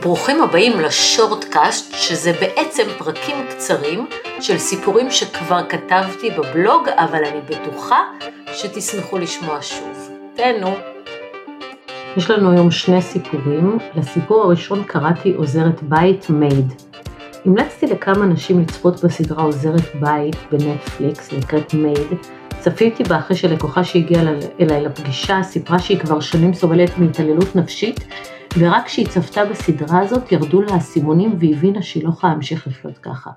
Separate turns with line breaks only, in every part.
ברוכים הבאים לשורטקאסט, שזה בעצם פרקים קצרים של סיפורים שכבר כתבתי בבלוג, אבל אני בטוחה שתשמחו לשמוע שוב. תהנו. יש לנו היום שני סיפורים. לסיפור הראשון קראתי עוזרת בית מייד. המלצתי לכמה נשים לצפות בסדרה עוזרת בית בנטפליקס, נקראת מייד. צפיתי בה אחרי שלקוחה שהגיעה אליי לפגישה סיפרה שהיא כבר שנים סובלת מהתעללות נפשית ורק כשהיא צפתה בסדרה הזאת ירדו לה האסימונים והבינה שהיא לא יכולה להמשיך לחיות ככה.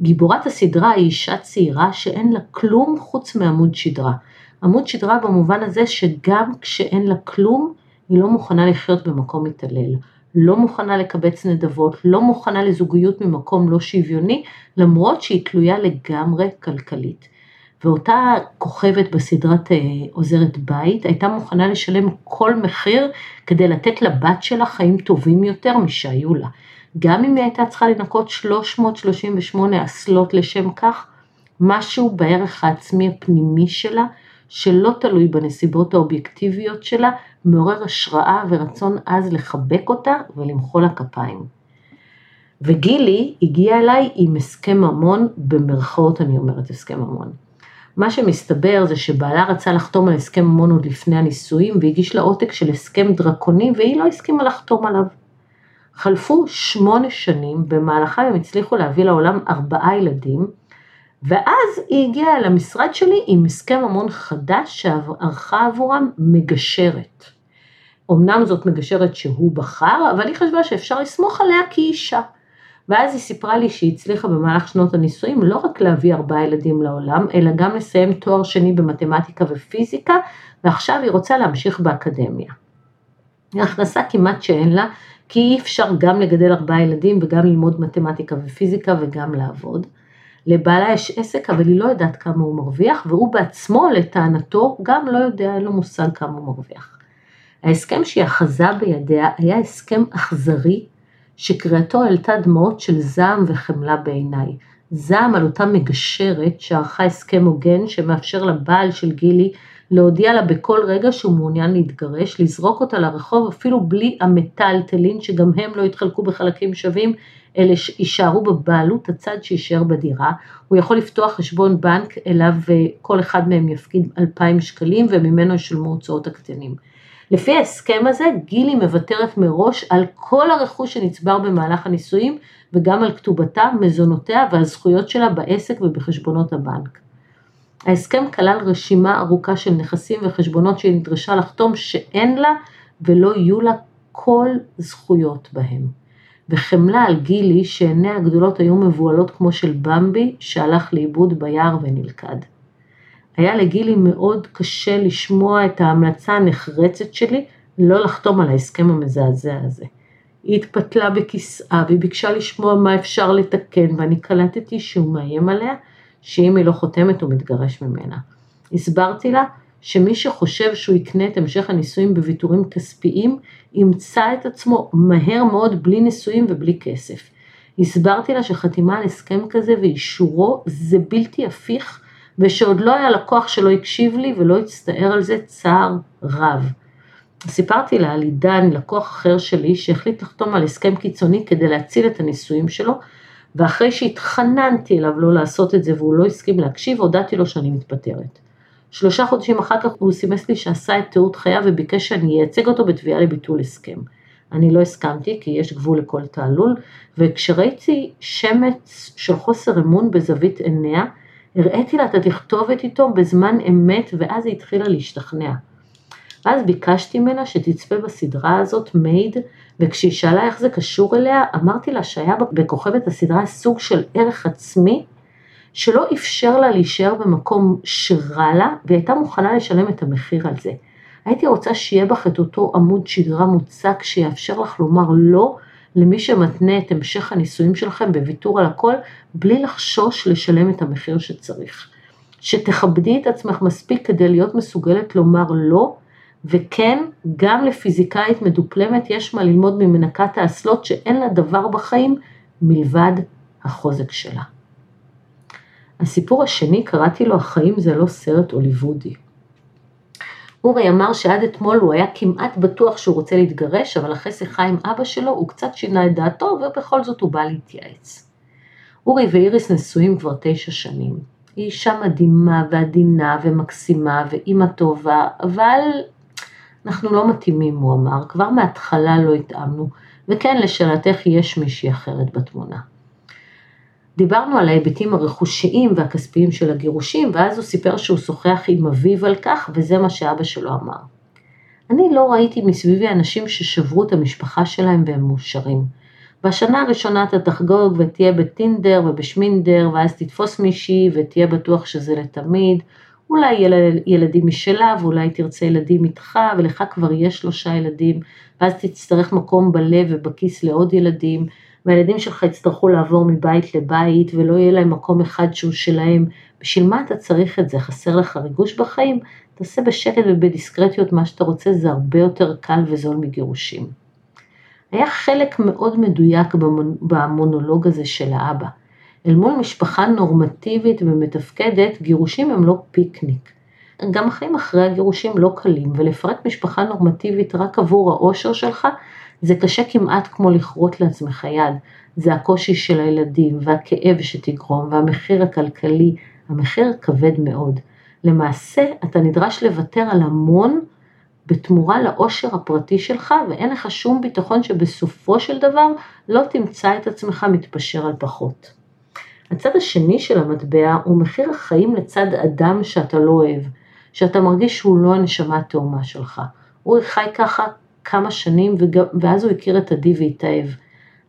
גיבורת הסדרה היא אישה צעירה שאין לה כלום חוץ מעמוד שדרה. עמוד שדרה במובן הזה שגם כשאין לה כלום, היא לא מוכנה לחיות במקום מתעלל. לא מוכנה לקבץ נדבות, לא מוכנה לזוגיות ממקום לא שוויוני, למרות שהיא תלויה לגמרי כלכלית. ואותה כוכבת בסדרת אה, עוזרת בית הייתה מוכנה לשלם כל מחיר כדי לתת לבת שלה חיים טובים יותר משהיו לה. גם אם היא הייתה צריכה לנקות 338 אסלות לשם כך, משהו בערך העצמי הפנימי שלה, שלא תלוי בנסיבות האובייקטיביות שלה, מעורר השראה ורצון עז לחבק אותה ולמחוא לה כפיים. וגילי הגיעה אליי עם הסכם ממון, במרכאות אני אומרת הסכם ממון. מה שמסתבר זה שבעלה רצה לחתום על הסכם ממון עוד לפני הנישואים והגיש לה עותק של הסכם דרקוני והיא לא הסכימה לחתום עליו. חלפו שמונה שנים, במהלכה הם הצליחו להביא לעולם ארבעה ילדים, ואז היא הגיעה למשרד שלי עם הסכם ממון חדש שערכה עבורם מגשרת. אמנם זאת מגשרת שהוא בחר, אבל היא חשבה שאפשר לסמוך עליה כאישה. ואז היא סיפרה לי שהיא הצליחה במהלך שנות הנישואים לא רק להביא ארבעה ילדים לעולם, אלא גם לסיים תואר שני במתמטיקה ופיזיקה, ועכשיו היא רוצה להמשיך באקדמיה. הכנסה כמעט שאין לה, כי אי אפשר גם לגדל ארבעה ילדים וגם ללמוד מתמטיקה ופיזיקה וגם לעבוד. לבעלה יש עסק, אבל היא לא יודעת כמה הוא מרוויח, והוא בעצמו, לטענתו, גם לא יודע, אין לו מושג כמה הוא מרוויח. ההסכם שהיא אחזה בידיה היה הסכם אכזרי, שקריאתו העלתה דמעות של זעם וחמלה בעיניי. זעם על אותה מגשרת שערכה הסכם הוגן שמאפשר לבעל של גילי להודיע לה בכל רגע שהוא מעוניין להתגרש, לזרוק אותה לרחוב אפילו בלי המטלטלין שגם הם לא יתחלקו בחלקים שווים, אלה יישארו בבעלות הצד שיישאר בדירה, הוא יכול לפתוח חשבון בנק אליו אה, כל אחד מהם יפקיד 2,000 שקלים וממנו ישלמו הוצאות הקטנים. לפי ההסכם הזה גילי מוותרת מראש על כל הרכוש שנצבר במהלך הנישואים וגם על כתובתה, מזונותיה והזכויות שלה בעסק ובחשבונות הבנק. ההסכם כלל רשימה ארוכה של נכסים וחשבונות שהיא נדרשה לחתום שאין לה ולא יהיו לה כל זכויות בהם. וחמלה על גילי שעיניה הגדולות היו מבוהלות כמו של במבי שהלך לאיבוד ביער ונלכד. היה לגילי מאוד קשה לשמוע את ההמלצה הנחרצת שלי לא לחתום על ההסכם המזעזע הזה. היא התפתלה בכיסאה והיא ביקשה לשמוע מה אפשר לתקן ואני קלטתי שהוא מאיים עליה שאם היא לא חותמת הוא מתגרש ממנה. הסברתי לה שמי שחושב שהוא יקנה את המשך הנישואים בוויתורים כספיים ימצא את עצמו מהר מאוד בלי נישואים ובלי כסף. הסברתי לה שחתימה על הסכם כזה ואישורו זה בלתי הפיך ושעוד לא היה לקוח שלא הקשיב לי ולא הצטער על זה צער רב. סיפרתי לה על עידן, לקוח אחר שלי, שהחליט לחתום על הסכם קיצוני כדי להציל את הנישואים שלו, ואחרי שהתחננתי אליו לא לעשות את זה והוא לא הסכים להקשיב, הודעתי לו שאני מתפטרת. שלושה חודשים אחר כך הוא סימס לי שעשה את תיעוד חייו וביקש שאני אייצג אותו בתביעה לביטול הסכם. אני לא הסכמתי כי יש גבול לכל תעלול, וכשראיתי שמץ של חוסר אמון בזווית עיניה, הראיתי לה את התכתובת איתו בזמן אמת ואז היא התחילה להשתכנע. אז ביקשתי ממנה שתצפה בסדרה הזאת, מייד, וכשהיא שאלה איך זה קשור אליה, אמרתי לה שהיה בכוכבת הסדרה סוג של ערך עצמי, שלא אפשר לה להישאר במקום שרע לה, והיא הייתה מוכנה לשלם את המחיר על זה. הייתי רוצה שיהיה בך את אותו עמוד שדרה מוצק שיאפשר לך לומר לא למי שמתנה את המשך הנישואים שלכם בוויתור על הכל, בלי לחשוש לשלם את המחיר שצריך. שתכבדי את עצמך מספיק כדי להיות מסוגלת לומר לא, וכן, גם לפיזיקאית מדופלמת יש מה ללמוד ממנקת האסלות שאין לה דבר בחיים מלבד החוזק שלה. הסיפור השני, קראתי לו החיים זה לא סרט הוליוודי. אורי אמר שעד אתמול הוא היה כמעט בטוח שהוא רוצה להתגרש, אבל אחרי שיחה עם אבא שלו הוא קצת שינה את דעתו ובכל זאת הוא בא להתייעץ. אורי ואיריס נשואים כבר תשע שנים. היא אישה מדהימה ועדינה ומקסימה ואימא טובה, אבל אנחנו לא מתאימים, הוא אמר, כבר מההתחלה לא התאמנו, וכן, לשאלתך יש מישהי אחרת בתמונה. דיברנו על ההיבטים הרכושיים והכספיים של הגירושים, ואז הוא סיפר שהוא שוחח עם אביו על כך, וזה מה שאבא שלו אמר. אני לא ראיתי מסביבי אנשים ששברו את המשפחה שלהם והם מאושרים. בשנה הראשונה אתה תחגוג ותהיה בטינדר ובשמינדר, ואז תתפוס מישהי ותהיה בטוח שזה לתמיד. אולי ילדים משלה, ואולי תרצה ילדים איתך, ולך כבר יש שלושה ילדים, ואז תצטרך מקום בלב ובכיס לעוד ילדים, והילדים שלך יצטרכו לעבור מבית לבית ולא יהיה להם מקום אחד שהוא שלהם. בשביל מה אתה צריך את זה? חסר לך ריגוש בחיים? תעשה בשקט ובדיסקרטיות מה שאתה רוצה, זה הרבה יותר קל וזול מגירושים. היה חלק מאוד מדויק במונולוג הזה של האבא. אל מול משפחה נורמטיבית ומתפקדת, גירושים הם לא פיקניק. גם החיים אחרי הגירושים לא קלים, ולפרק משפחה נורמטיבית רק עבור האושר שלך, זה קשה כמעט כמו לכרות לעצמך יד, זה הקושי של הילדים והכאב שתגרום והמחיר הכלכלי, המחיר כבד מאוד. למעשה אתה נדרש לוותר על המון בתמורה לאושר הפרטי שלך ואין לך שום ביטחון שבסופו של דבר לא תמצא את עצמך מתפשר על פחות. הצד השני של המטבע הוא מחיר החיים לצד אדם שאתה לא אוהב, שאתה מרגיש שהוא לא הנשמה התאומה שלך. הוא חי ככה כמה שנים ואז הוא הכיר את עדי והתאהב.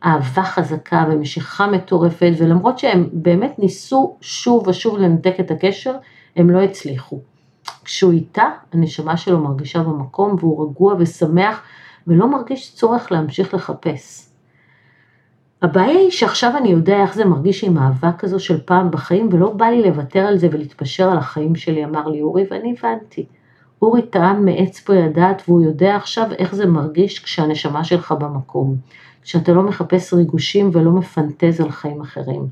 אהבה חזקה ומשיכה מטורפת ולמרות שהם באמת ניסו שוב ושוב לנתק את הקשר, הם לא הצליחו. כשהוא איתה, הנשמה שלו מרגישה במקום והוא רגוע ושמח ולא מרגיש צורך להמשיך לחפש. הבעיה היא שעכשיו אני יודע איך זה מרגיש עם אהבה כזו של פעם בחיים ולא בא לי לוותר על זה ולהתפשר על החיים שלי, אמר לי אורי ואני הבנתי. אורי טעם פה ידעת והוא יודע עכשיו איך זה מרגיש כשהנשמה שלך במקום, כשאתה לא מחפש ריגושים ולא מפנטז על חיים אחרים.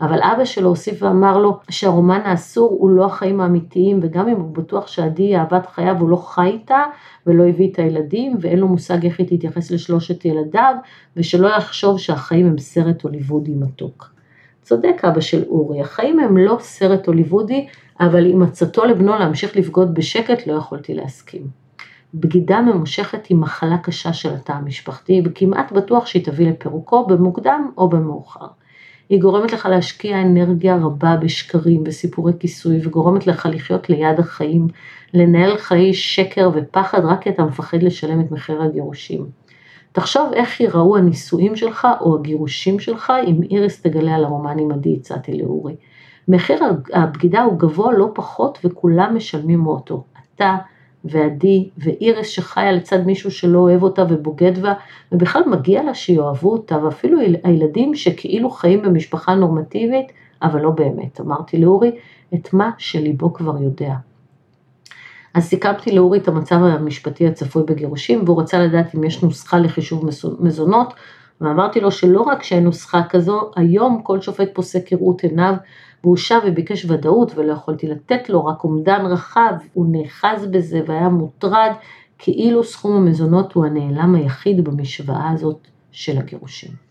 אבל אבא שלו הוסיף ואמר לו שהרומן האסור הוא לא החיים האמיתיים וגם אם הוא בטוח שעדי היא אהבת חייו הוא לא חי איתה ולא הביא את הילדים ואין לו מושג איך היא תתייחס לשלושת ילדיו ושלא יחשוב שהחיים הם סרט הוליוודי מתוק. צודק אבא של אורי, החיים הם לא סרט הוליוודי אבל עם עצתו לבנו להמשיך לבגוד בשקט לא יכולתי להסכים. בגידה ממושכת היא מחלה קשה של התא המשפחתי וכמעט בטוח שהיא תביא לפירוקו במוקדם או במאוחר. היא גורמת לך להשקיע אנרגיה רבה בשקרים וסיפורי כיסוי וגורמת לך לחיות ליד החיים, לנהל חיי שקר ופחד רק כי אתה מפחד לשלם את מחיר הגירושים. תחשוב איך ייראו הנישואים שלך או הגירושים שלך אם איריס תגלה על הרומן עדי הצעתי לאורי. מחיר הבגידה הוא גבוה לא פחות וכולם משלמים אותו. אתה, ועדי ואירס שחיה לצד מישהו שלא אוהב אותה ובוגד בה, ובכלל מגיע לה שיאהבו אותה, ואפילו הילדים שכאילו חיים במשפחה נורמטיבית, אבל לא באמת. אמרתי לאורי את מה שליבו כבר יודע. אז סיכמתי לאורי את המצב המשפטי הצפוי בגירושים, והוא רצה לדעת אם יש נוסחה לחישוב מזונות, ואמרתי לו שלא רק שאין נוסחה כזו, היום כל שופט פוסק כראות עיניו והוא שב וביקש ודאות ולא יכולתי לתת לו, רק אומדן רחב, הוא נאחז בזה והיה מוטרד, כאילו סכום המזונות הוא הנעלם היחיד במשוואה הזאת של הגירושים.